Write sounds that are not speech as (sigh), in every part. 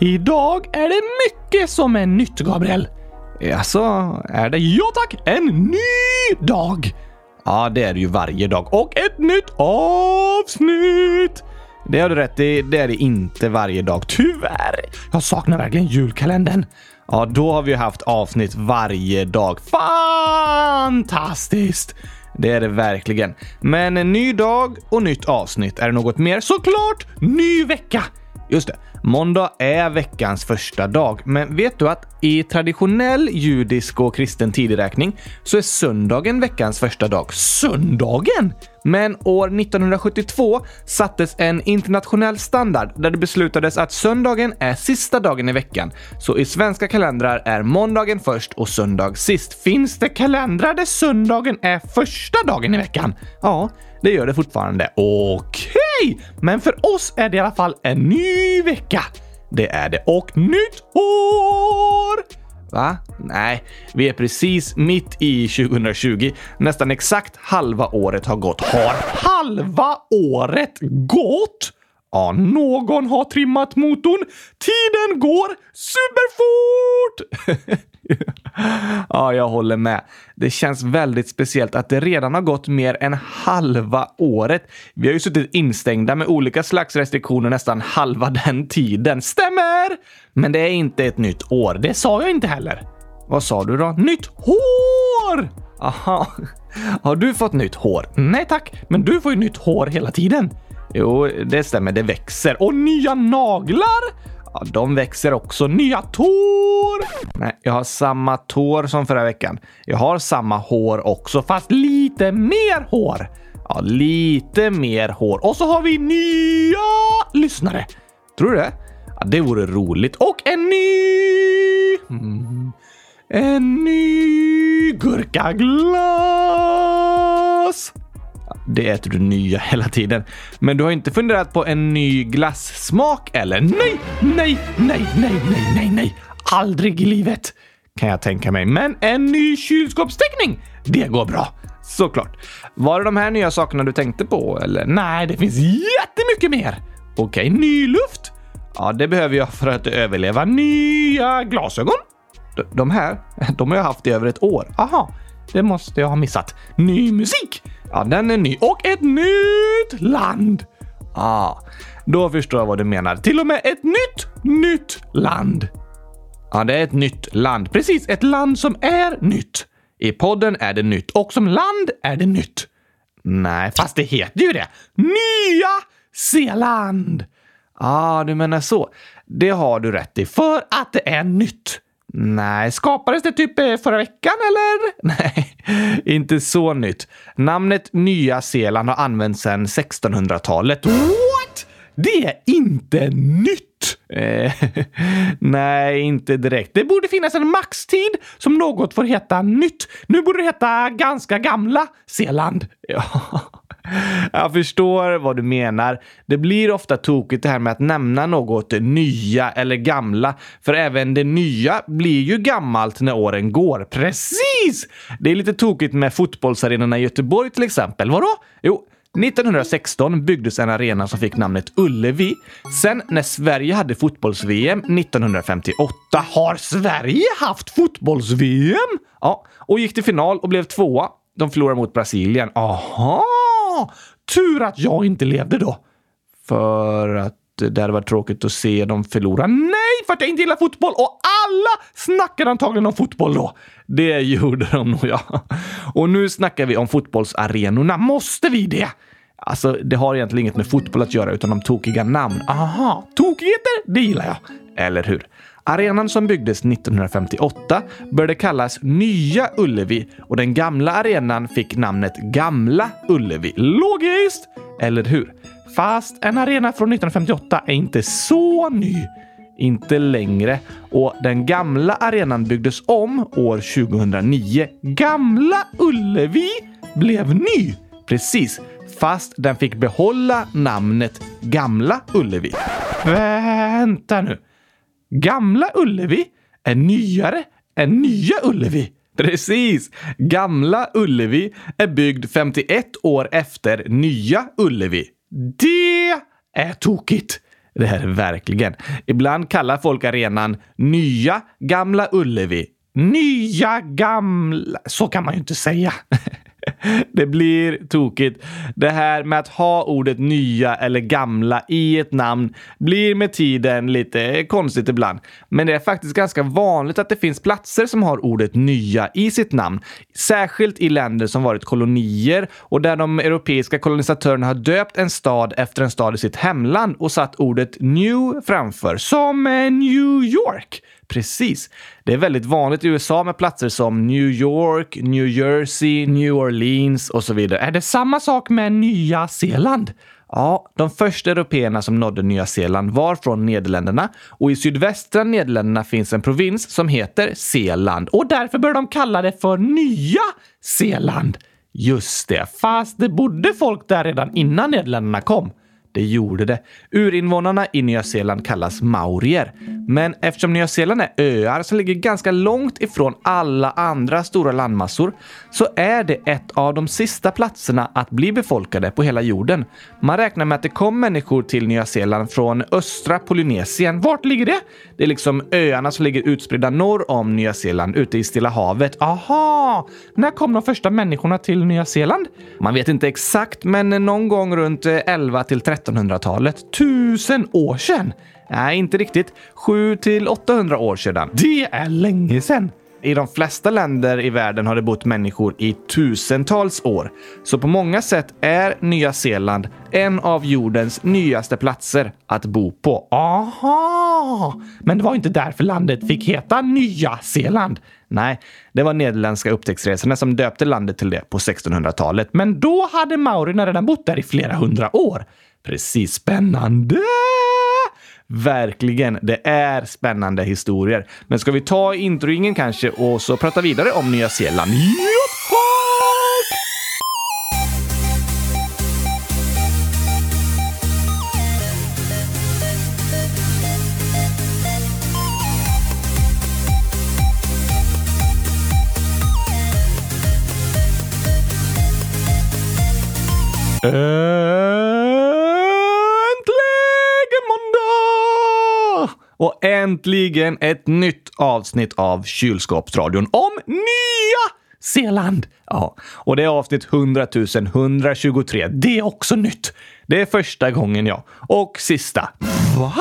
Idag är det mycket som är nytt, Gabriel. Alltså, är det? Ja tack! En ny dag! Ja, det är det ju varje dag. Och ett nytt avsnitt! Det har du rätt i. Det är det inte varje dag. Tyvärr. Jag saknar verkligen julkalendern. Ja, då har vi haft avsnitt varje dag. Fantastiskt! Det är det verkligen. Men en ny dag och nytt avsnitt. Är det något mer? Såklart! Ny vecka! Just det. Måndag är veckans första dag, men vet du att i traditionell judisk och kristen tideräkning så är söndagen veckans första dag. Söndagen! Men år 1972 sattes en internationell standard där det beslutades att söndagen är sista dagen i veckan. Så i svenska kalendrar är måndagen först och söndag sist. Finns det kalendrar där söndagen är första dagen i veckan? Ja, det gör det fortfarande. Okej! Okay. Men för oss är det i alla fall en ny vecka. Det är det. Och nytt år! Va? Nej, vi är precis mitt i 2020. Nästan exakt halva året har gått. Har halva året gått? Ja, någon har trimmat motorn. Tiden går superfort! (laughs) (laughs) ja, jag håller med. Det känns väldigt speciellt att det redan har gått mer än halva året. Vi har ju suttit instängda med olika slags restriktioner nästan halva (laughs) den tiden. Stämmer! Men det är inte ett nytt år. Det sa jag inte heller. Vad sa du då? Nytt hår! Aha. (laughs) Har du fått nytt hår? Nej tack, men du får ju nytt hår hela tiden. Jo, det stämmer. Det växer. Och nya naglar! Ja, de växer också. Nya tår! Nej, jag har samma tår som förra veckan. Jag har samma hår också, fast lite mer hår. Ja, lite mer hår. Och så har vi nya lyssnare. Tror du det? Ja, det vore roligt. Och en ny... Mm. En ny gurkaglas! Det äter du nya hela tiden. Men du har inte funderat på en ny glassmak eller? Nej, nej, nej, nej, nej, nej, nej. Aldrig i livet kan jag tänka mig. Men en ny kylskåpsteckning, det går bra. Såklart. Var det de här nya sakerna du tänkte på? Eller nej, det finns jättemycket mer. Okej, ny luft? Ja, det behöver jag för att överleva. Nya glasögon? De här, de har jag haft i över ett år. Aha, det måste jag ha missat. Ny musik? Ja, den är ny. Och ett nytt land! Ah, då förstår jag vad du menar. Till och med ett nytt, nytt land. Ja, det är ett nytt land. Precis, ett land som är nytt. I podden är det nytt och som land är det nytt. Nej, fast det heter ju det. Nya Zeeland! Ja, ah, du menar så. Det har du rätt i, för att det är nytt. Nej, skapades det typ eh, förra veckan eller? (laughs) Nej, inte så nytt. Namnet Nya Zeeland har använts sedan 1600-talet. What? Det är inte nytt! Eh, (laughs) nej, inte direkt. Det borde finnas en maxtid som något får heta nytt. Nu borde det heta ganska gamla Zeeland. (laughs) Ja. Jag förstår vad du menar. Det blir ofta tokigt det här med att nämna något nya eller gamla, för även det nya blir ju gammalt när åren går. Precis! Det är lite tokigt med fotbollsarenorna i Göteborg till exempel. Vadå? Jo, 1916 byggdes en arena som fick namnet Ullevi. Sen när Sverige hade fotbolls-VM 1958 har Sverige haft fotbolls-VM? Ja, och gick till final och blev tvåa. De förlorade mot Brasilien. Aha! Tur att jag inte levde då. För att det hade varit tråkigt att se dem förlora. Nej, för att jag inte gillar fotboll! Och alla snackade antagligen om fotboll då. Det gjorde de nog, ja. Och nu snackar vi om fotbollsarenorna. Måste vi det? Alltså, det har egentligen inget med fotboll att göra, utan om tokiga namn. Aha, tokigheter, det gillar jag. Eller hur? Arenan som byggdes 1958 började kallas Nya Ullevi och den gamla arenan fick namnet Gamla Ullevi. Logiskt! Eller hur? Fast en arena från 1958 är inte så ny. Inte längre. Och den gamla arenan byggdes om år 2009. Gamla Ullevi blev ny. Precis, fast den fick behålla namnet Gamla Ullevi. Vänta nu. Gamla Ullevi är nyare än Nya Ullevi. Precis! Gamla Ullevi är byggd 51 år efter Nya Ullevi. Det är tokigt! Det är det verkligen. Ibland kallar folk arenan Nya Gamla Ullevi. Nya Gamla... Så kan man ju inte säga. (laughs) (laughs) Det blir tokigt. Det här med att ha ordet nya eller gamla i ett namn blir med tiden lite konstigt ibland. Men det är faktiskt ganska vanligt att det finns platser som har ordet nya i sitt namn. Särskilt i länder som varit kolonier och där de europeiska kolonisatörerna har döpt en stad efter en stad i sitt hemland och satt ordet new framför, som eh, New York. Precis. Det är väldigt vanligt i USA med platser som New York, New Jersey, New Orleans och så vidare. Är det samma sak med Nya Zeeland? Ja, de första européerna som nådde Nya Zeeland var från Nederländerna och i sydvästra Nederländerna finns en provins som heter Zeeland och därför bör de kalla det för Nya Zeeland. Just det, fast det bodde folk där redan innan Nederländerna kom. Det gjorde det. Urinvånarna i Nya Zeeland kallas maorier. Men eftersom Nya Zeeland är öar som ligger ganska långt ifrån alla andra stora landmassor så är det ett av de sista platserna att bli befolkade på hela jorden. Man räknar med att det kom människor till Nya Zeeland från östra Polynesien. Vart ligger det? Det är liksom öarna som ligger utspridda norr om Nya Zeeland ute i Stilla havet. Aha! När kom de första människorna till Nya Zeeland? Man vet inte exakt, men någon gång runt 11 till 13 1300-talet. Tusen år sedan! Nej, inte riktigt. 7 till 800 år sedan. Det är länge sedan! I de flesta länder i världen har det bott människor i tusentals år. Så på många sätt är Nya Zeeland en av jordens nyaste platser att bo på. Aha! Men det var inte därför landet fick heta Nya Zeeland. Nej, det var nederländska upptäcktsresorna som döpte landet till det på 1600-talet. Men då hade maurierna redan bott där i flera hundra år. Precis spännande! Verkligen, det är spännande historier. Men ska vi ta introingen kanske och så prata vidare om Nya Zeeland? Ja! Och äntligen ett nytt avsnitt av Kylskåpsradion om Nya Zeeland. Ja, och det är avsnitt 100 123. Det är också nytt. Det är första gången, ja. Och sista. Va?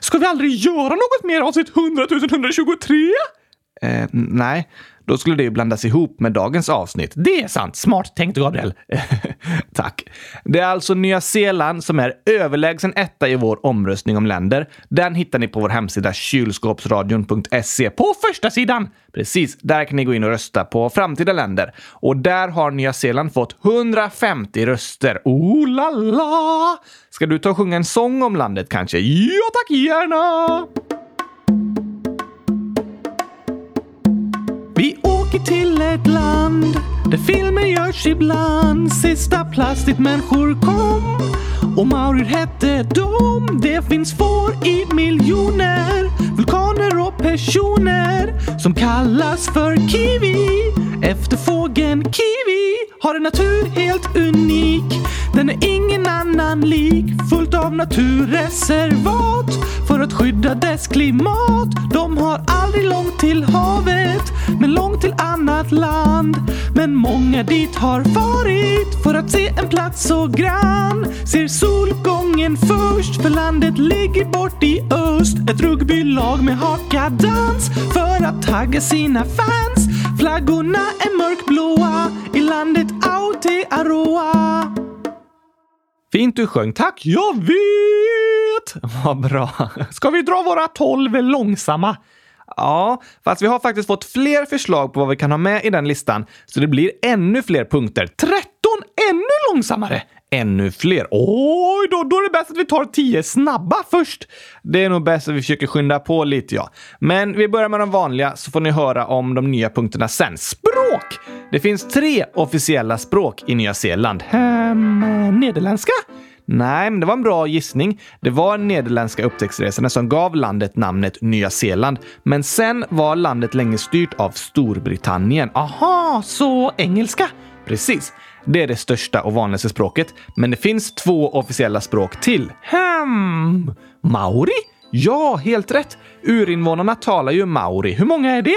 Ska vi aldrig göra något mer avsnitt 100 123? Eh, nej, då skulle det ju blandas ihop med dagens avsnitt. Det är sant. Smart tänkt, Gabriel. (laughs) Tack. Det är alltså Nya Zeeland som är överlägsen etta i vår omröstning om länder. Den hittar ni på vår hemsida kylskåpsradion.se på första sidan. Precis, där kan ni gå in och rösta på framtida länder. Och där har Nya Zeeland fått 150 röster. Oh la la! Ska du ta och sjunga en sång om landet kanske? Ja tack, gärna! Vi åker till ett land där filmer görs ibland. Sista plastikmänniskor kom. Och maurier hette dom. Det finns får i miljoner. Vulkaner och personer som kallas för kiwi. Efter fågeln kiwi har en natur helt unik. Den är ingen annan lik. Fullt av naturreservat för att skydda dess klimat. De har aldrig långt till havet, men långt till annat land. Men många dit har farit för att se en plats så grann. Ser solgången först, för landet ligger bort i öst. Ett rugbylag med hakadans för att tagga sina fans. Flaggorna är mörkblåa i landet Aotearoa. Fint du sjöng. Tack, jag vet! (laughs) Vad bra. Ska vi dra våra tolv långsamma? Ja, fast vi har faktiskt fått fler förslag på vad vi kan ha med i den listan, så det blir ännu fler punkter. 13 ännu långsammare! Ännu fler. Oj då, då är det bäst att vi tar tio snabba först. Det är nog bäst att vi försöker skynda på lite, ja. Men vi börjar med de vanliga så får ni höra om de nya punkterna sen. Språk! Det finns tre officiella språk i Nya Zeeland. Ehm, nederländska? Nej, men det var en bra gissning. Det var nederländska upptäcktsresorna som gav landet namnet Nya Zeeland. Men sen var landet länge styrt av Storbritannien. Aha, så engelska? Precis. Det är det största och vanligaste språket, men det finns två officiella språk till. Hmm. Maori? Ja, helt rätt. Urinvånarna talar ju maori. Hur många är det?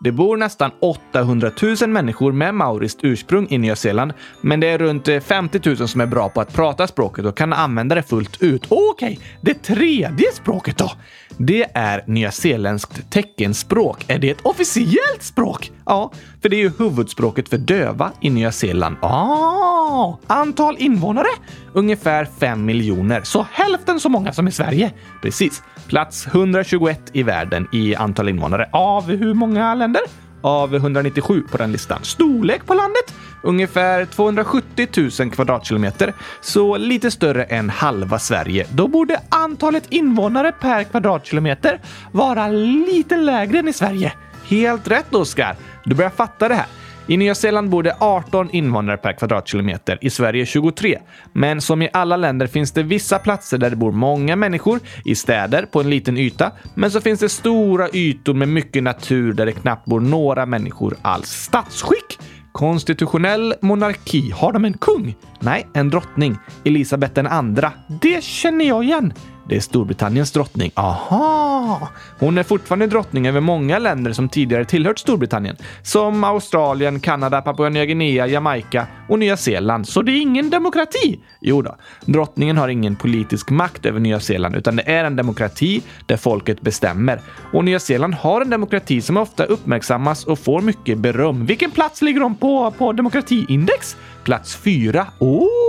Det bor nästan 800 000 människor med mauriskt ursprung i Nya Zeeland, men det är runt eh, 50 000 som är bra på att prata språket och kan använda det fullt ut. Okej, okay. det tredje språket då? Det är nyzeeländskt teckenspråk. Är det ett officiellt språk? Ja, för det är ju huvudspråket för döva i Nya Zeeland. Ah, antal invånare? Ungefär 5 miljoner, så hälften så många som i Sverige. Precis. Plats 121 i världen i antal invånare. Av hur många länder? Av 197 på den listan. Storlek på landet? Ungefär 270 000 kvadratkilometer, så lite större än halva Sverige. Då borde antalet invånare per kvadratkilometer vara lite lägre än i Sverige. Helt rätt, Oskar. Du börjar fatta det här. I Nya Zeeland bor det 18 invånare per kvadratkilometer, i Sverige 23. Men som i alla länder finns det vissa platser där det bor många människor, i städer på en liten yta. Men så finns det stora ytor med mycket natur där det knappt bor några människor alls. Statsskick? Konstitutionell monarki. Har de en kung? Nej, en drottning. Elisabeth den andra. Det känner jag igen. Det är Storbritanniens drottning. Aha! Hon är fortfarande drottning över många länder som tidigare tillhört Storbritannien. Som Australien, Kanada, Papua Nya Guinea, Jamaica och Nya Zeeland. Så det är ingen demokrati? Jo då. Drottningen har ingen politisk makt över Nya Zeeland, utan det är en demokrati där folket bestämmer. Och Nya Zeeland har en demokrati som ofta uppmärksammas och får mycket beröm. Vilken plats ligger de på på demokratiindex? Plats fyra. Oh!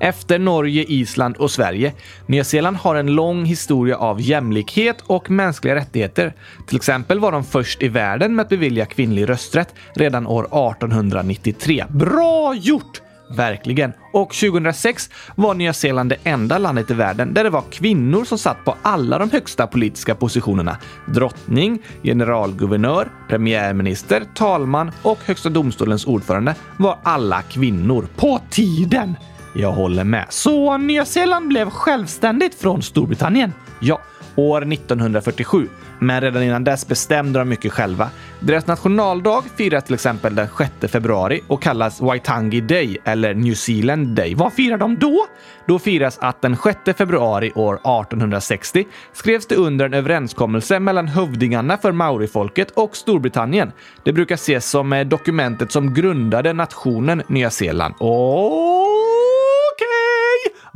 Efter Norge, Island och Sverige. Nya Zeeland har en lång historia av jämlikhet och mänskliga rättigheter. Till exempel var de först i världen med att bevilja kvinnlig rösträtt redan år 1893. Bra gjort! Verkligen. Och 2006 var Nya Zeeland det enda landet i världen där det var kvinnor som satt på alla de högsta politiska positionerna. Drottning, generalguvernör, premiärminister, talman och Högsta domstolens ordförande var alla kvinnor. På tiden! Jag håller med. Så Nya Zeeland blev självständigt från Storbritannien? Ja, år 1947 men redan innan dess bestämde de mycket själva. Deras nationaldag firas till exempel den 6 februari och kallas Waitangi Day eller New Zealand Day. Vad firar de då? Då firas att den 6 februari år 1860 skrevs det under en överenskommelse mellan hövdingarna för maorifolket och Storbritannien. Det brukar ses som eh, dokumentet som grundade nationen Nya Zeeland. Och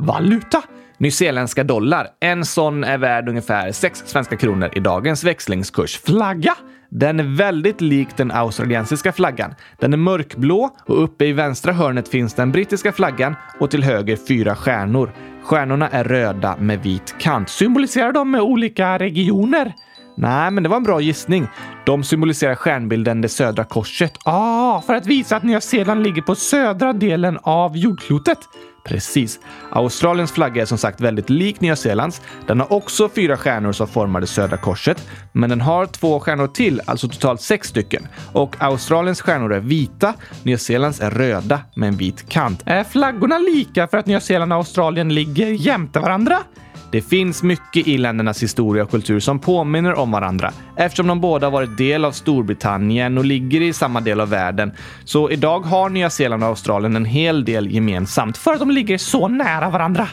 Valuta! Nyzeeländska dollar. En sån är värd ungefär 6 svenska kronor i dagens växlingskurs. Flagga? Den är väldigt lik den australiensiska flaggan. Den är mörkblå och uppe i vänstra hörnet finns den brittiska flaggan och till höger fyra stjärnor. Stjärnorna är röda med vit kant. Symboliserar de med olika regioner? Nej, men det var en bra gissning. De symboliserar stjärnbilden det södra korset. Ah, för att visa att Nya Zeeland ligger på södra delen av jordklotet. Precis. Australiens flagga är som sagt väldigt lik Nya Zeelands. Den har också fyra stjärnor som formar det södra korset, men den har två stjärnor till, alltså totalt sex stycken. Och Australiens stjärnor är vita, Nya Zeelands är röda med en vit kant. Är flaggorna lika för att Nya Zeeland och Australien ligger jämte varandra? Det finns mycket i ländernas historia och kultur som påminner om varandra eftersom de båda varit del av Storbritannien och ligger i samma del av världen. Så idag har Nya Zeeland och Australien en hel del gemensamt för att de ligger så nära varandra.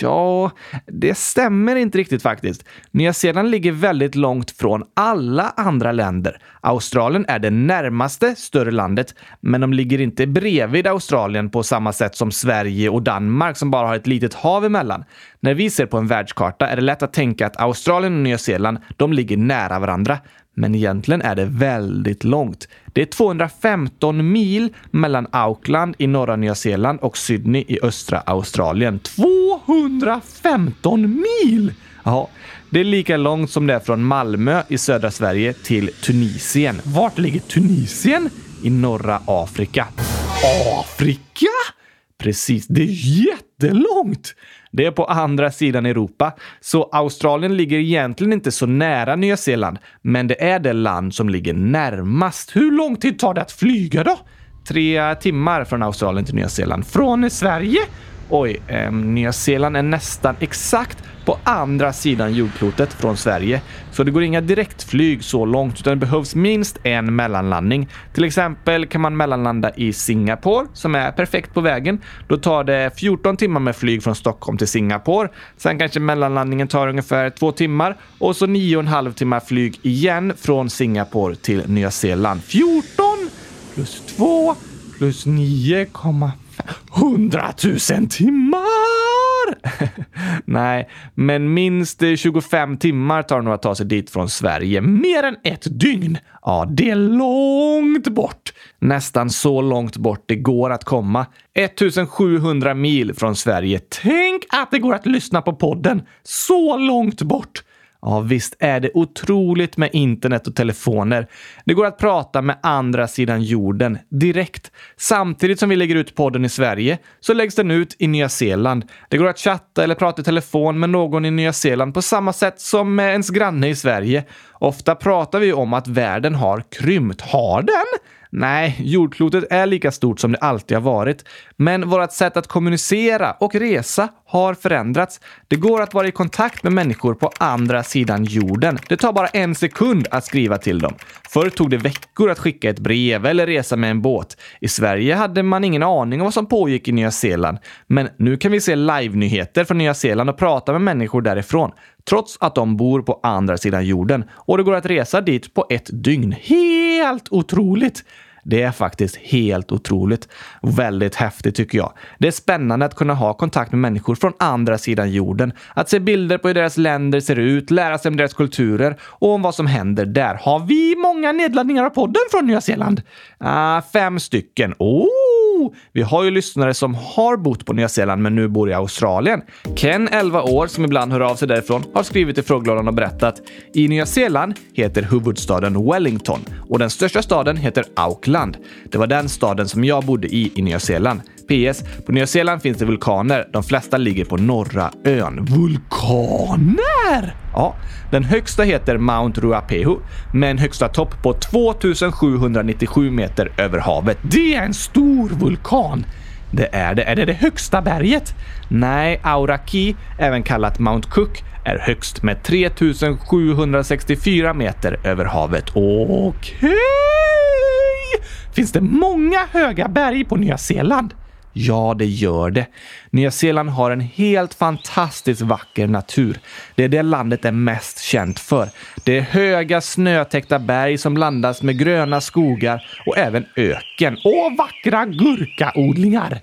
Ja, det stämmer inte riktigt faktiskt. Nya Zeeland ligger väldigt långt från alla andra länder. Australien är det närmaste större landet, men de ligger inte bredvid Australien på samma sätt som Sverige och Danmark som bara har ett litet hav emellan. När vi ser på en världskarta är det lätt att tänka att Australien och Nya Zeeland, de ligger nära varandra. Men egentligen är det väldigt långt. Det är 215 mil mellan Auckland i norra Nya Zeeland och Sydney i östra Australien. 215 mil! Ja, det är lika långt som det är från Malmö i södra Sverige till Tunisien. Vart ligger Tunisien? I norra Afrika. Afrika? Precis, det är jättelångt! Det är på andra sidan Europa, så Australien ligger egentligen inte så nära Nya Zeeland, men det är det land som ligger närmast. Hur lång tid tar det att flyga då? Tre timmar från Australien till Nya Zeeland. Från Sverige? Oj, eh, Nya Zeeland är nästan exakt på andra sidan jordklotet från Sverige. Så det går inga direktflyg så långt utan det behövs minst en mellanlandning. Till exempel kan man mellanlanda i Singapore som är perfekt på vägen. Då tar det 14 timmar med flyg från Stockholm till Singapore. Sen kanske mellanlandningen tar ungefär två timmar och så 9,5 timmar flyg igen från Singapore till Nya Zeeland. 14 plus 2 plus 9,5 Hundratusen timmar! (laughs) Nej, men minst 25 timmar tar det nog att ta sig dit från Sverige. Mer än ett dygn! Ja, det är långt bort. Nästan så långt bort det går att komma. 1700 mil från Sverige. Tänk att det går att lyssna på podden så långt bort! Ja, visst är det otroligt med internet och telefoner. Det går att prata med andra sidan jorden direkt. Samtidigt som vi lägger ut podden i Sverige så läggs den ut i Nya Zeeland. Det går att chatta eller prata i telefon med någon i Nya Zeeland på samma sätt som med ens granne i Sverige. Ofta pratar vi om att världen har krympt. Har den? Nej, jordklotet är lika stort som det alltid har varit. Men vårt sätt att kommunicera och resa har förändrats. Det går att vara i kontakt med människor på andra sidan jorden. Det tar bara en sekund att skriva till dem. Förr tog det veckor att skicka ett brev eller resa med en båt. I Sverige hade man ingen aning om vad som pågick i Nya Zeeland. Men nu kan vi se live-nyheter från Nya Zeeland och prata med människor därifrån trots att de bor på andra sidan jorden och det går att resa dit på ett dygn. Helt otroligt! Det är faktiskt helt otroligt. Väldigt häftigt tycker jag. Det är spännande att kunna ha kontakt med människor från andra sidan jorden. Att se bilder på hur deras länder ser ut, lära sig om deras kulturer och om vad som händer där. Har vi många nedladdningar av podden från Nya Zeeland? Uh, fem stycken. Oh! Oh, vi har ju lyssnare som har bott på Nya Zeeland men nu bor i Australien. Ken, 11 år, som ibland hör av sig därifrån, har skrivit i frågelådan och berättat. I Nya Zeeland heter huvudstaden Wellington och den största staden heter Auckland. Det var den staden som jag bodde i i Nya Zeeland. PS. På Nya Zeeland finns det vulkaner. De flesta ligger på norra ön. Vulkaner! Ja, den högsta heter Mount Ruapehu med en högsta topp på 2797 meter över havet. Det är en stor vulkan! Det är det. Är det det högsta berget? Nej, Auraki, även kallat Mount Cook, är högst med 3764 meter över havet. Okej! Okay. Finns det många höga berg på Nya Zeeland? Ja, det gör det. Nya Zeeland har en helt fantastiskt vacker natur. Det är det landet är mest känt för. Det är höga snötäckta berg som blandas med gröna skogar och även öken. Och vackra gurkaodlingar!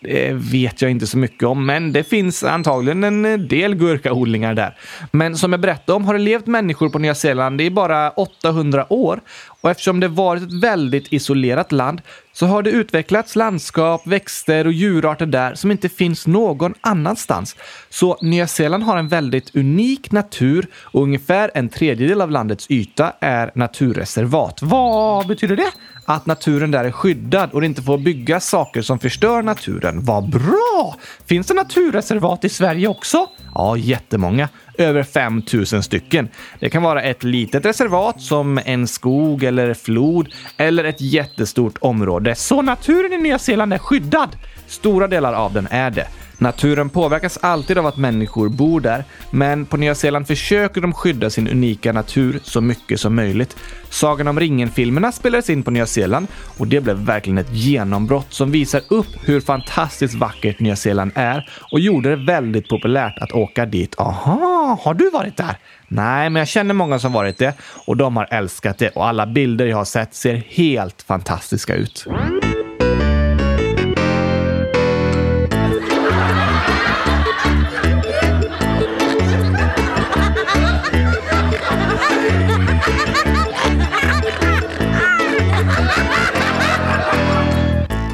Det vet jag inte så mycket om, men det finns antagligen en del gurkaodlingar där. Men som jag berättade om har det levt människor på Nya Zeeland i bara 800 år och eftersom det varit ett väldigt isolerat land så har det utvecklats landskap, växter och djurarter där som inte finns någon annanstans. Så Nya Zeeland har en väldigt unik natur och ungefär en tredjedel av landets yta är naturreservat. Vad betyder det? Att naturen där är skyddad och det inte får byggas saker som förstör naturen. Vad bra! Finns det naturreservat i Sverige också? Ja, jättemånga. Över 5000 stycken. Det kan vara ett litet reservat som en skog eller flod eller ett jättestort område. Så naturen i Nya Zeeland är skyddad. Stora delar av den är det. Naturen påverkas alltid av att människor bor där, men på Nya Zeeland försöker de skydda sin unika natur så mycket som möjligt. Sagan om ringen-filmerna spelades in på Nya Zeeland och det blev verkligen ett genombrott som visar upp hur fantastiskt vackert Nya Zeeland är och gjorde det väldigt populärt att åka dit. Aha, har du varit där? Nej, men jag känner många som varit det och de har älskat det och alla bilder jag har sett ser helt fantastiska ut.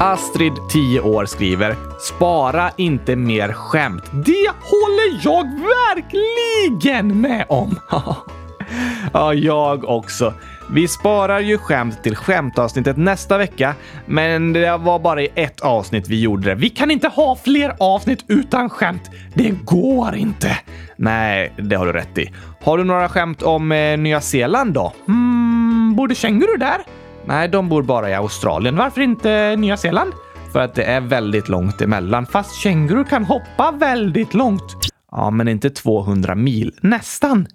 Astrid, 10 år, skriver “Spara inte mer skämt”. Det håller jag verkligen med om! (laughs) ja, jag också. Vi sparar ju skämt till skämtavsnittet nästa vecka, men det var bara i ett avsnitt vi gjorde det. Vi kan inte ha fler avsnitt utan skämt. Det går inte. Nej, det har du rätt i. Har du några skämt om eh, Nya Zeeland då? Mm, borde känguru där? Nej, de bor bara i Australien. Varför inte Nya Zeeland? för att det är väldigt långt emellan. Fast kängurur kan hoppa väldigt långt. Ja, men inte 200 mil. Nästan.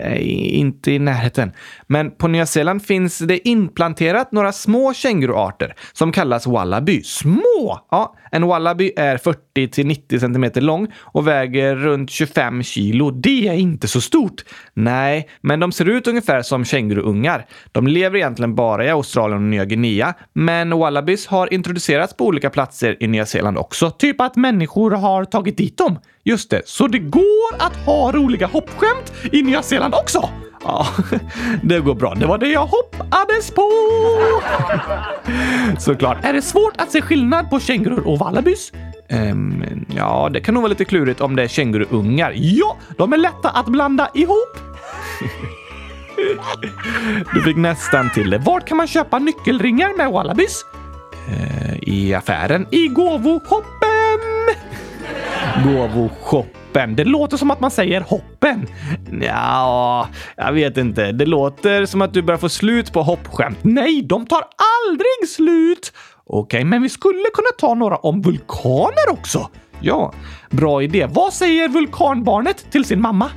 Eh, inte i närheten. Men på Nya Zeeland finns det inplanterat några små känguruarter som kallas wallaby. Små! Ja, en wallaby är 40 till 90 centimeter lång och väger runt 25 kilo. Det är inte så stort. Nej, men de ser ut ungefär som känguruungar. De lever egentligen bara i Australien och Nya Guinea, men wallabys har introducerats på olika platser i Nya Zeeland också. Typ att människor har tagit dit dem. Just det, så det går att ha roliga hoppskämt i Nya Zeeland också? Ja, (laughs) det går bra. Det var det jag hoppades på! (laughs) Såklart. Är det svårt att se skillnad på kängurur och wallabys? Um, ehm, ja, det kan nog vara lite klurigt om det är känguruungar. Ja, de är lätta att blanda ihop. (laughs) Du fick nästan till det. Var kan man köpa nyckelringar med wallabys? Uh, eh, I affären. I gåvohoppen! Gåvoshoppen. Det låter som att man säger hoppen. Ja, jag vet inte. Det låter som att du börjar få slut på hoppskämt. Nej, de tar aldrig slut! Okej, men vi skulle kunna ta några om vulkaner också. Ja, bra idé. Vad säger vulkanbarnet till sin mamma?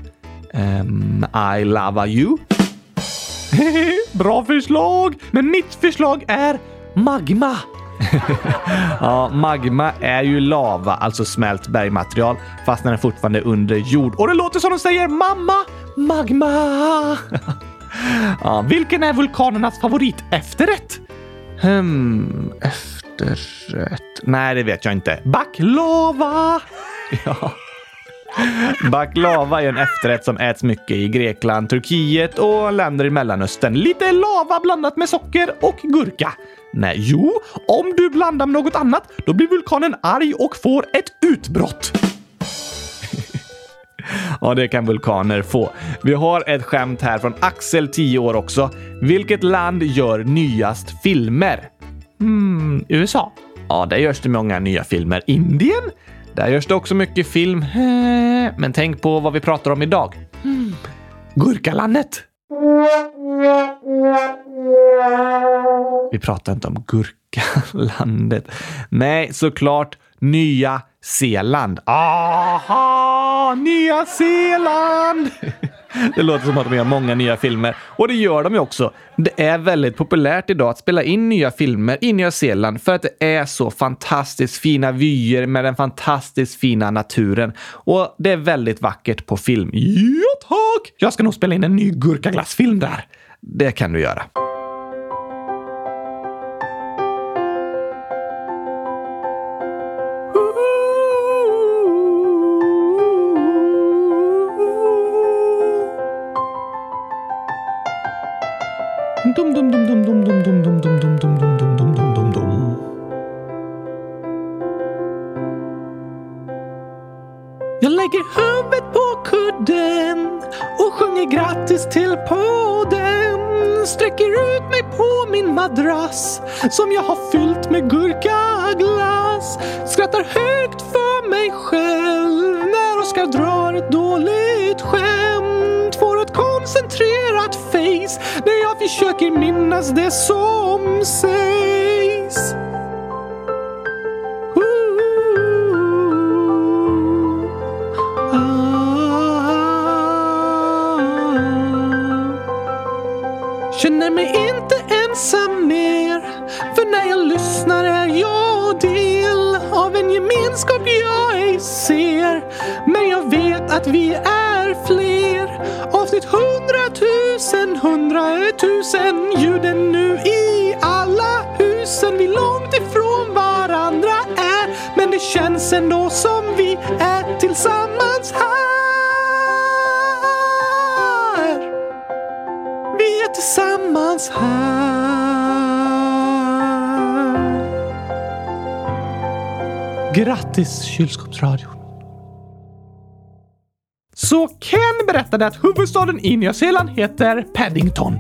Um, I love you. (laughs) bra förslag, men mitt förslag är magma ja, magma är ju lava, alltså smält bergmaterial, fast när den fortfarande är under jord. Och det låter som de säger mamma, magma. ja, vilken är vulkanernas favorit efterrätt? Hmm, efterrätt? Nej, det vet jag inte. Baklava! ja. Baklava är en efterrätt som äts mycket i Grekland, Turkiet och länder i Mellanöstern. Lite lava blandat med socker och gurka. Nej, jo, om du blandar med något annat, då blir vulkanen arg och får ett utbrott. (laughs) ja, det kan vulkaner få. Vi har ett skämt här från Axel, 10 år också. Vilket land gör nyast filmer? Hmm, USA? Ja, där görs det många nya filmer. Indien? Där görs det också mycket film. Men tänk på vad vi pratar om idag. Gurkalandet! Vi pratar inte om gurkalandet. Nej, såklart Nya Zeeland. Aha! Nya Zeeland! Det låter som att de gör många nya filmer och det gör de ju också. Det är väldigt populärt idag att spela in nya filmer i Nya Zeeland för att det är så fantastiskt fina vyer med den fantastiskt fina naturen och det är väldigt vackert på film. Ja, tack! Jag ska nog spela in en ny gurkaglassfilm där. Det kan du göra. Till podden. Sträcker ut mig på min madrass som jag har fyllt med gurkaglass. Skrattar högt för mig själv när Oskar drar ett dåligt skämt. Får ett koncentrerat face när jag försöker minnas det som sägs. Att vi är fler. Avsnitt hundratusen, hundratusen. Ljuden nu i alla husen. Vi långt ifrån varandra är. Men det känns ändå som vi är tillsammans här. Vi är tillsammans här. Grattis kylskåpsradion. Så Ken berättade att huvudstaden i Nya Zeeland heter Paddington.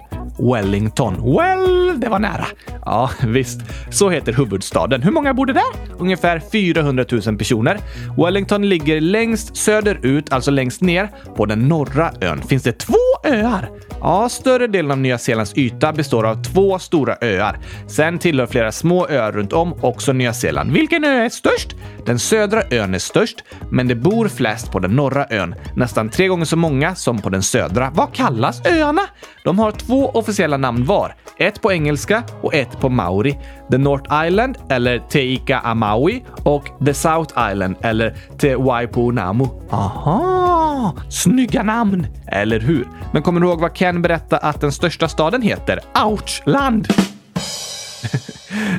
Wellington. Well, det var nära. Ja, visst. Så heter huvudstaden. Hur många bor det där? Ungefär 400 000 personer. Wellington ligger längst söderut, alltså längst ner, på den norra ön. Finns det två öar. Ja, större delen av Nya Zeelands yta består av två stora öar. Sen tillhör flera små öar runt om också Nya Zeeland. Vilken ö är störst? Den södra ön är störst, men det bor flest på den norra ön. Nästan tre gånger så många som på den södra. Vad kallas öarna? De har två officiella namn var. Ett på engelska och ett på maori. The North Island, eller Teika Amaui, och The South Island, eller Te Waipunamu. Aha! Snygga namn! Eller hur? Men kommer du ihåg vad Ken berättade att den största staden heter? Ouchland! (laughs)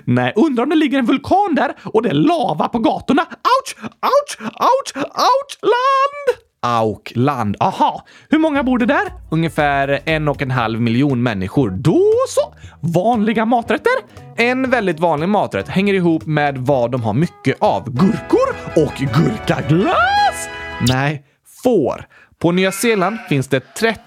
Nej, undrar om det ligger en vulkan där och det är lava på gatorna. Ouch! Ouch! Ouch! Ouchland! Aukland. Aha! Hur många bor det där? Ungefär en och en halv miljon människor. Då så! Vanliga maträtter? En väldigt vanlig maträtt hänger ihop med vad de har mycket av. Gurkor och gurkaglass! Nej, får. På Nya Zeeland finns det 30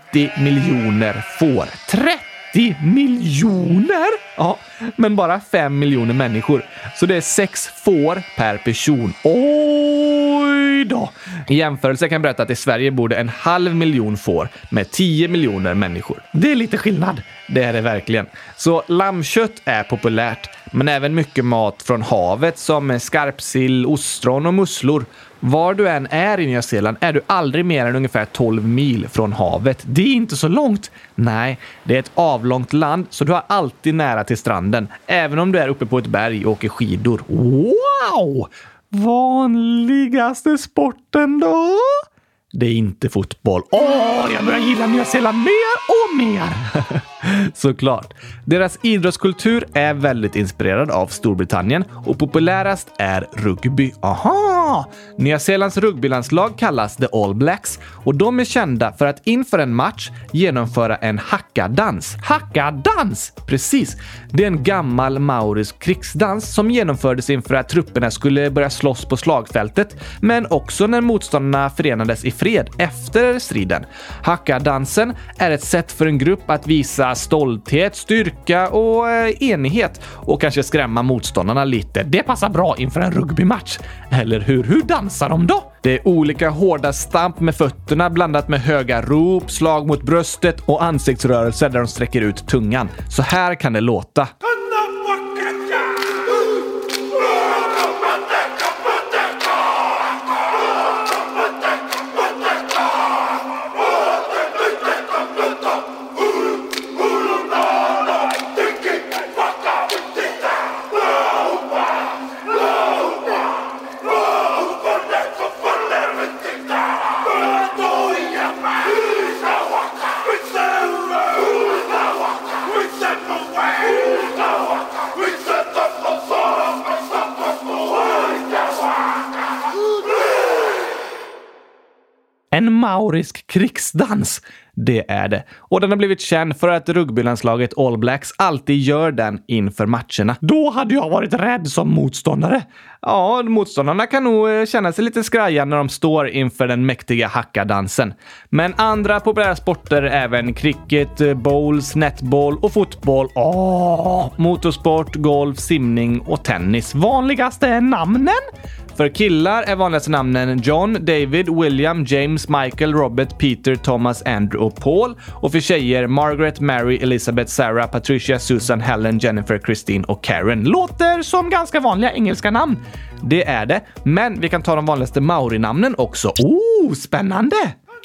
miljoner får. 30 miljoner? Ja, men bara 5 miljoner människor. Så det är 6 får per person. Oj då! I jämförelse kan jag berätta att i Sverige bor det en halv miljon får med 10 miljoner människor. Det är lite skillnad. Det är det verkligen. Så lammkött är populärt, men även mycket mat från havet som skarpsill, ostron och musslor. Var du än är i Nya Zeeland är du aldrig mer än ungefär 12 mil från havet. Det är inte så långt. Nej, det är ett avlångt land, så du har alltid nära till stranden, även om du är uppe på ett berg och åker skidor. Wow! Vanligaste sporten då? Det är inte fotboll. Åh, jag börjar gilla Nya Zeeland mer och mer! (laughs) (laughs) Såklart. Deras idrottskultur är väldigt inspirerad av Storbritannien och populärast är rugby. Aha! Nya Zeelands rugbylandslag kallas The All Blacks och de är kända för att inför en match genomföra en hackadans. Hackadans! Precis! Det är en gammal maorisk krigsdans som genomfördes inför att trupperna skulle börja slåss på slagfältet, men också när motståndarna förenades i fred efter striden. Hackadansen är ett sätt för en grupp att visa stolthet, styrka och eh, enighet och kanske skrämma motståndarna lite. Det passar bra inför en rugbymatch. Eller hur? Hur dansar de då? Det är olika hårda stamp med fötterna blandat med höga rop, slag mot bröstet och ansiktsrörelser där de sträcker ut tungan. Så här kan det låta. En maorisk krigsdans. Det är det. Och den har blivit känd för att rugbylandslaget All Blacks alltid gör den inför matcherna. Då hade jag varit rädd som motståndare. Ja, motståndarna kan nog eh, känna sig lite skraja när de står inför den mäktiga hackadansen. Men andra populära sporter är även cricket, eh, bowls, netboll och fotboll. Åh, motorsport, golf, simning och tennis. Vanligaste är namnen? För killar är vanligaste namnen John, David, William, James, Michael, Robert, Peter, Thomas, Andrew och Paul. Och för tjejer Margaret, Mary, Elizabeth, Sarah, Patricia, Susan, Helen, Jennifer, Christine och Karen. Låter som ganska vanliga engelska namn. Det är det, men vi kan ta de vanligaste maori-namnen också. Oh, spännande!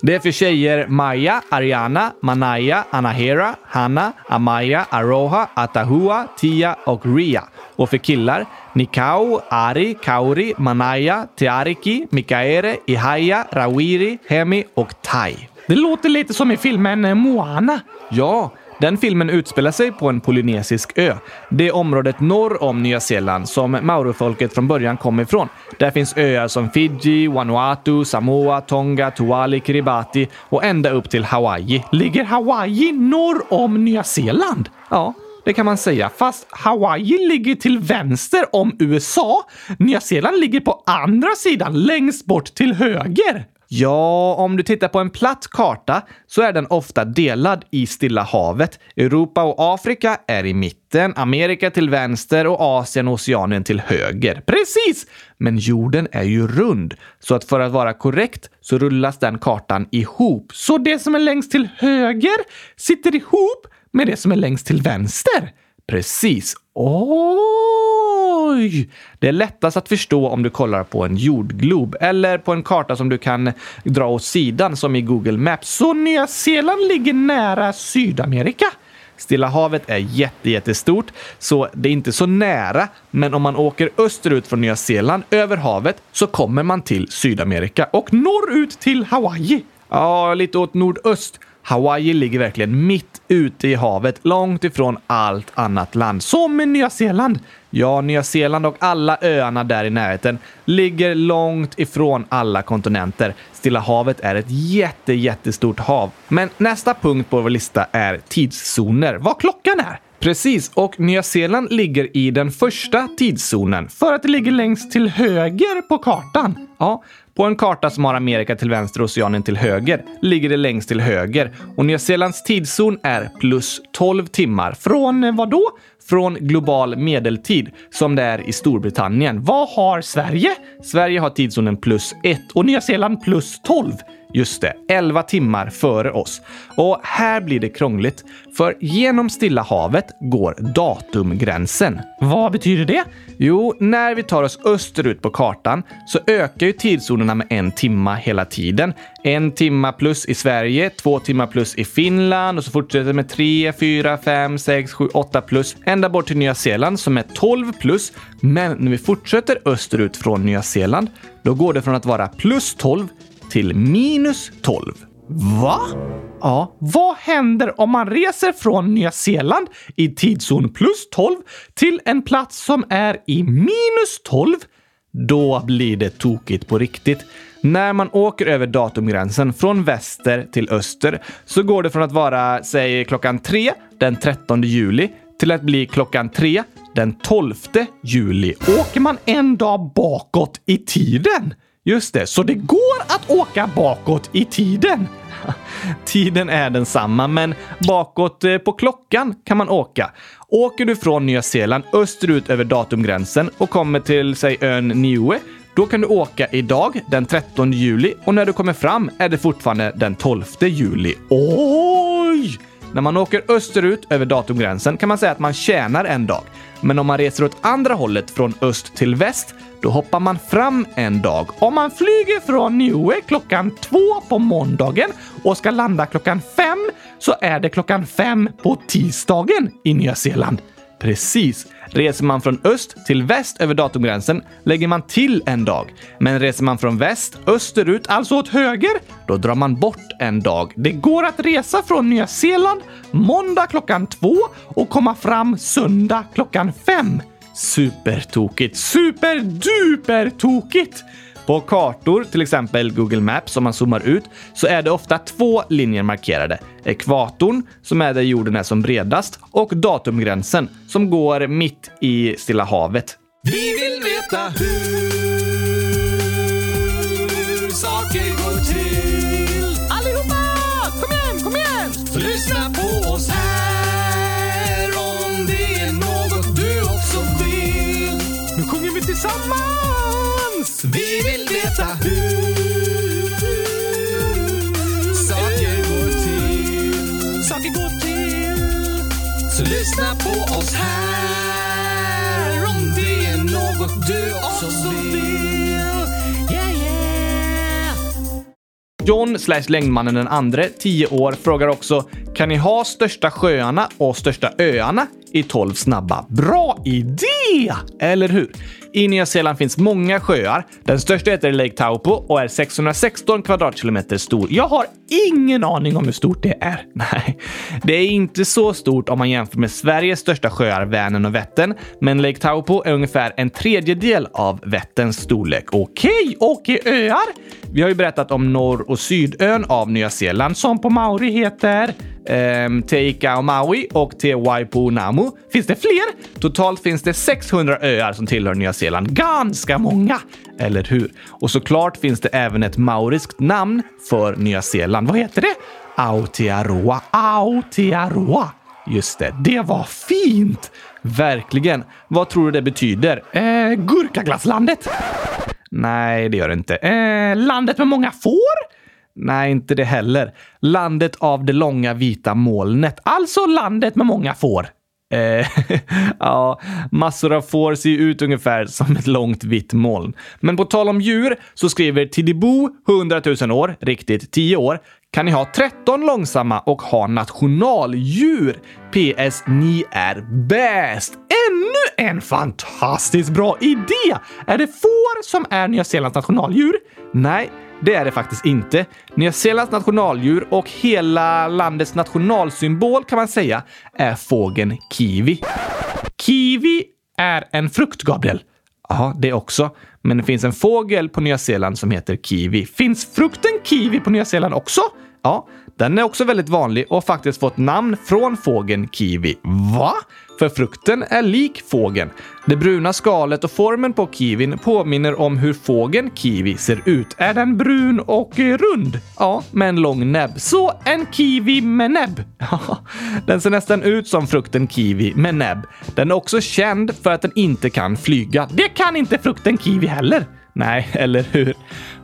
Det är för tjejer Maya, Ariana, Manaya, Anahera, Hanna, Amaya, Aroha, Atahua, Tia och Ria. Och för killar Nikau, Ari, Kauri, Manaya, Teariki, Mikaere, Ihaya, Rawiri, Hemi och Tai. Det låter lite som i filmen eh, Moana. Ja, den filmen utspelar sig på en polynesisk ö. Det området norr om Nya Zeeland som maorifolket från början kom ifrån. Där finns öar som Fiji, Vanuatu, Samoa, Tonga, Tuvalu, Kiribati och ända upp till Hawaii. Ligger Hawaii norr om Nya Zeeland? Ja, det kan man säga. Fast Hawaii ligger till vänster om USA. Nya Zeeland ligger på andra sidan, längst bort till höger. Ja, om du tittar på en platt karta så är den ofta delad i Stilla havet. Europa och Afrika är i mitten, Amerika till vänster och Asien och Oceanien till höger. Precis! Men jorden är ju rund, så att för att vara korrekt så rullas den kartan ihop. Så det som är längst till höger sitter ihop med det som är längst till vänster. Precis. Oj! Det är lättast att förstå om du kollar på en jordglob eller på en karta som du kan dra åt sidan som i Google Maps. Så Nya Zeeland ligger nära Sydamerika. Stilla havet är jätte, jättestort, så det är inte så nära. Men om man åker österut från Nya Zeeland över havet så kommer man till Sydamerika och norrut till Hawaii. Ja, lite åt nordöst. Hawaii ligger verkligen mitt ute i havet, långt ifrån allt annat land. Som i Nya Zeeland. Ja, Nya Zeeland och alla öarna där i närheten ligger långt ifrån alla kontinenter. Stilla havet är ett jätte, jättestort hav. Men nästa punkt på vår lista är tidszoner. Vad klockan är. Precis, och Nya Zeeland ligger i den första tidszonen för att det ligger längst till höger på kartan. Ja, på en karta som har Amerika till vänster och Oceanien till höger ligger det längst till höger och Nya Zeelands tidszon är plus 12 timmar. Från eh, vad då? Från global medeltid som det är i Storbritannien. Vad har Sverige? Sverige har tidszonen plus 1 och Nya Zeeland plus 12. Just det, 11 timmar före oss. Och här blir det krångligt, för genom Stilla havet går datumgränsen. Vad betyder det? Jo, när vi tar oss österut på kartan så ökar ju tidszonerna med en timma hela tiden. En timma plus i Sverige, två timmar plus i Finland och så fortsätter det med tre, fyra, fem, sex, sju, åtta plus ända bort till Nya Zeeland som är 12 plus. Men när vi fortsätter österut från Nya Zeeland, då går det från att vara plus 12 till minus 12. Va? Ja, vad händer om man reser från Nya Zeeland i tidszon plus 12 till en plats som är i minus 12? Då blir det tokigt på riktigt. När man åker över datumgränsen från väster till öster så går det från att vara, säg klockan 3 den 13 juli till att bli klockan 3 den 12 juli. Åker man en dag bakåt i tiden? Just det, så det går att åka bakåt i tiden. (laughs) Tiden är densamma, men bakåt eh, på klockan kan man åka. Åker du från Nya Zeeland österut över datumgränsen och kommer till, säg ön Niue, då kan du åka idag, den 13 juli, och när du kommer fram är det fortfarande den 12 juli. Oj! När man åker österut över datumgränsen kan man säga att man tjänar en dag. Men om man reser åt andra hållet från öst till väst då hoppar man fram en dag. Om man flyger från Niue klockan två på måndagen och ska landa klockan fem så är det klockan fem på tisdagen i Nya Zeeland. Precis. Reser man från öst till väst över datumgränsen lägger man till en dag. Men reser man från väst österut, alltså åt höger, då drar man bort en dag. Det går att resa från Nya Zeeland måndag klockan två och komma fram söndag klockan fem. Supertokigt! Superdupertokigt! På kartor, till exempel Google Maps, om man zoomar ut, så är det ofta två linjer markerade. Ekvatorn, som är där jorden är som bredast, och datumgränsen, som går mitt i Stilla havet. Vi vill veta hur saker går till. Allihopa! Kom igen, kom igen! Lyssna på oss här tillsammans! Vi vill veta hur saker går till. Saker går till. Så lyssna på oss här om det är något du också vill. Yeah, yeah. John slash längdmannen den andre, 10 år, frågar också kan ni ha största sjöarna och största öarna i 12 snabba? Bra idé! Eller hur? I Nya Zeeland finns många sjöar. Den största heter Lake Taupo och är 616 kvadratkilometer stor. Jag har ingen aning om hur stort det är. (laughs) Nej, det är inte så stort om man jämför med Sveriges största sjöar, Vänern och Vättern, men Lake Taupo är ungefär en tredjedel av Vätterns storlek. Okej, och i öar? Vi har ju berättat om norr och sydön av Nya Zeeland som på maori heter eh, Teika och Maui och Te Waipunamu. Finns det fler? Totalt finns det 600 öar som tillhör Nya Zeeland. Ganska många, eller hur? Och såklart finns det även ett mauriskt namn för Nya Zeeland. Vad heter det? Aotearoa. Aotearoa. Just det, det var fint! Verkligen. Vad tror du det betyder? Eh, gurkaglasslandet? Nej, det gör det inte. Eh, landet med många får? Nej, inte det heller. Landet av det långa vita molnet. Alltså landet med många får. Eh, (laughs) ja, massor av får ser ju ut ungefär som ett långt vitt moln. Men på tal om djur så skriver Tidibo 100 000 år, riktigt 10 år, kan ni ha 13 långsamma och ha nationaldjur. PS. Ni är bäst! Ännu en fantastiskt bra idé! Är det får som är Nya Zeelands nationaldjur? Nej, det är det faktiskt inte. Nya Zeelands nationaldjur och hela landets nationalsymbol kan man säga är fågeln kiwi. Kiwi är en frukt, Gabriel. Ja, det också. Men det finns en fågel på Nya Zeeland som heter kiwi. Finns frukten kiwi på Nya Zeeland också? Ja, den är också väldigt vanlig och har faktiskt fått namn från fågeln kiwi. Va? För frukten är lik fågeln. Det bruna skalet och formen på kiwin påminner om hur fågeln kiwi ser ut. Är den brun och rund? Ja, med en lång näbb. Så en kiwi med näbb. (laughs) den ser nästan ut som frukten kiwi med näbb. Den är också känd för att den inte kan flyga. Det kan inte frukten kiwi heller. Nej, (laughs) eller hur?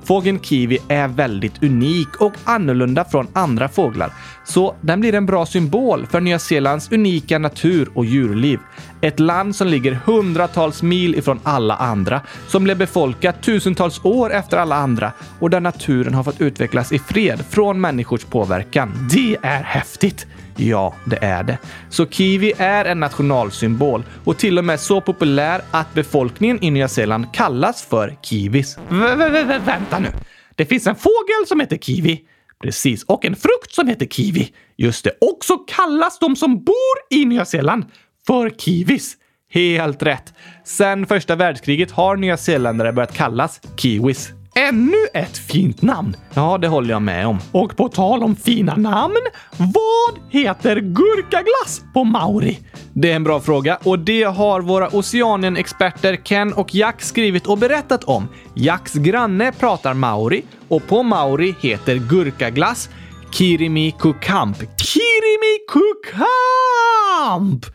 Fågeln kiwi är väldigt unik och annorlunda från andra fåglar, så den blir en bra symbol för Nya Zeelands unika natur och djurliv. Ett land som ligger hundratals mil ifrån alla andra, som blev befolkat tusentals år efter alla andra och där naturen har fått utvecklas i fred från människors påverkan. Det är häftigt! Ja, det är det. Så kiwi är en nationalsymbol och till och med så populär att befolkningen i Nya Zeeland kallas för kiwis. V vänta nu. Det finns en fågel som heter kiwi. Precis, och en frukt som heter kiwi. Just det. Och så kallas de som bor i Nya Zeeland för kiwis. Helt rätt. Sen första världskriget har nya zeeländare börjat kallas kiwis. Ännu ett fint namn! Ja, det håller jag med om. Och på tal om fina namn, vad heter gurkaglass på maori? Det är en bra fråga och det har våra Oceanien-experter Ken och Jack skrivit och berättat om. Jacks granne pratar maori och på maori heter gurkaglass Kirimi Kukamp. Kirimi Kukamp!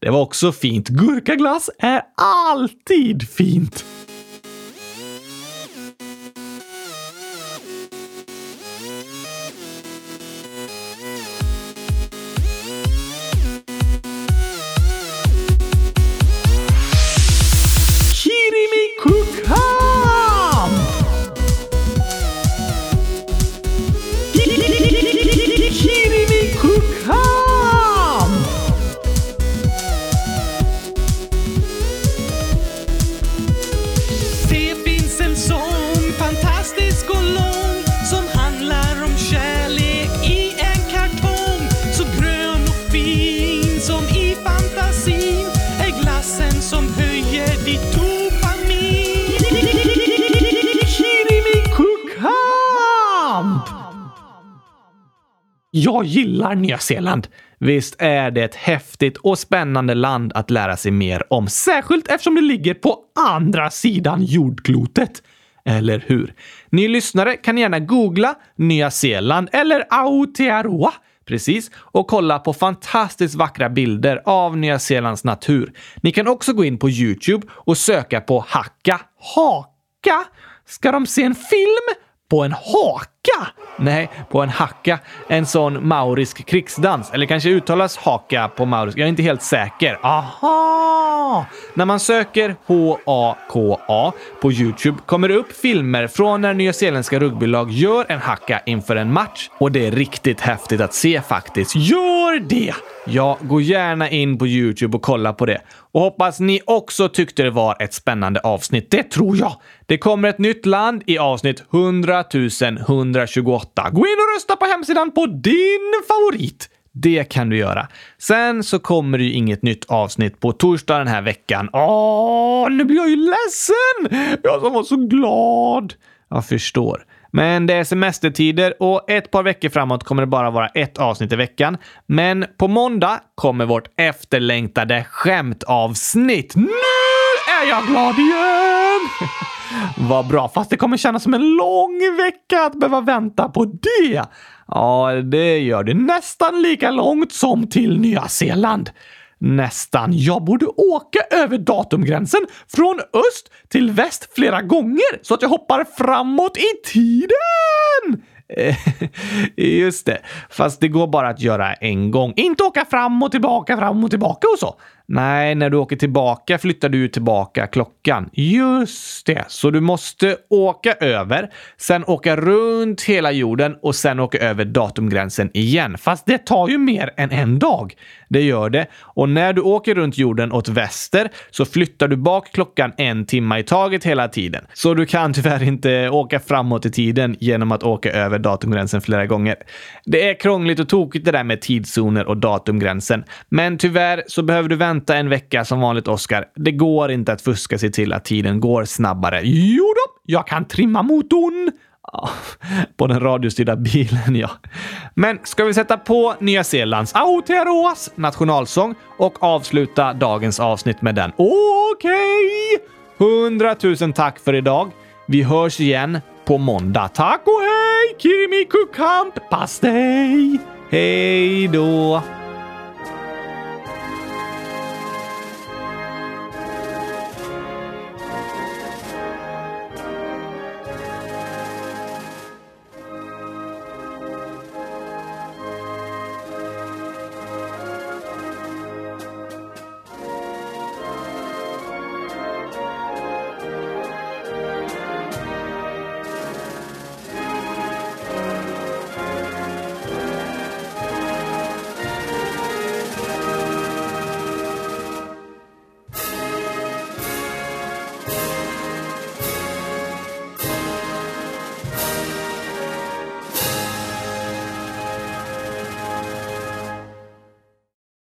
Det var också fint. Gurkaglass är alltid fint. Kirimi Jag gillar Nya Zeeland. Visst är det ett häftigt och spännande land att lära sig mer om, särskilt eftersom det ligger på andra sidan jordklotet. Eller hur? Ni lyssnare kan gärna googla Nya Zeeland eller Aotearoa Precis, och kolla på fantastiskt vackra bilder av Nya Zeelands natur. Ni kan också gå in på Youtube och söka på hacka. Haka? Ska de se en film? På en haka? Nej, på en hacka. En sån maurisk krigsdans. Eller kanske uttalas haka på maurisk. Jag är inte helt säker. Aha! När man söker H-A-K-A på Youtube kommer det upp filmer från när nyzeeländska rugbylag gör en hacka inför en match. Och det är riktigt häftigt att se faktiskt. Gör det! Ja, gå gärna in på Youtube och kolla på det. Och hoppas ni också tyckte det var ett spännande avsnitt. Det tror jag. Det kommer ett nytt land i avsnitt 100 128. Gå in och rösta på hemsidan på din favorit. Det kan du göra. Sen så kommer det ju inget nytt avsnitt på torsdag den här veckan. Åh, nu blir jag ju ledsen! Jag som var så glad. Jag förstår. Men det är semestertider och ett par veckor framåt kommer det bara vara ett avsnitt i veckan. Men på måndag kommer vårt efterlängtade skämtavsnitt. Nu är jag glad igen! (laughs) Vad bra, fast det kommer kännas som en lång vecka att behöva vänta på det. Ja, det gör det nästan lika långt som till Nya Zeeland. Nästan. Jag borde åka över datumgränsen från öst till väst flera gånger så att jag hoppar framåt i tiden! Eh, (laughs) just det. Fast det går bara att göra en gång. Inte åka fram och tillbaka, fram och tillbaka och så. Nej, när du åker tillbaka flyttar du tillbaka klockan. Just det, så du måste åka över, sen åka runt hela jorden och sen åka över datumgränsen igen. Fast det tar ju mer än en dag. Det gör det. Och när du åker runt jorden åt väster så flyttar du bak klockan en timme i taget hela tiden. Så du kan tyvärr inte åka framåt i tiden genom att åka över datumgränsen flera gånger. Det är krångligt och tokigt det där med tidszoner och datumgränsen. Men tyvärr så behöver du vänta vänta en vecka som vanligt, Oskar. Det går inte att fuska sig till att tiden går snabbare. Jo då, jag kan trimma motorn. Ja, på den radiostyrda bilen, ja. Men ska vi sätta på Nya Zeelands Aotearoas nationalsång och avsluta dagens avsnitt med den? Okej! Hundratusen tack för idag. Vi hörs igen på måndag. Tack och hej! Kirimiku kamp! Pastej! Hej då!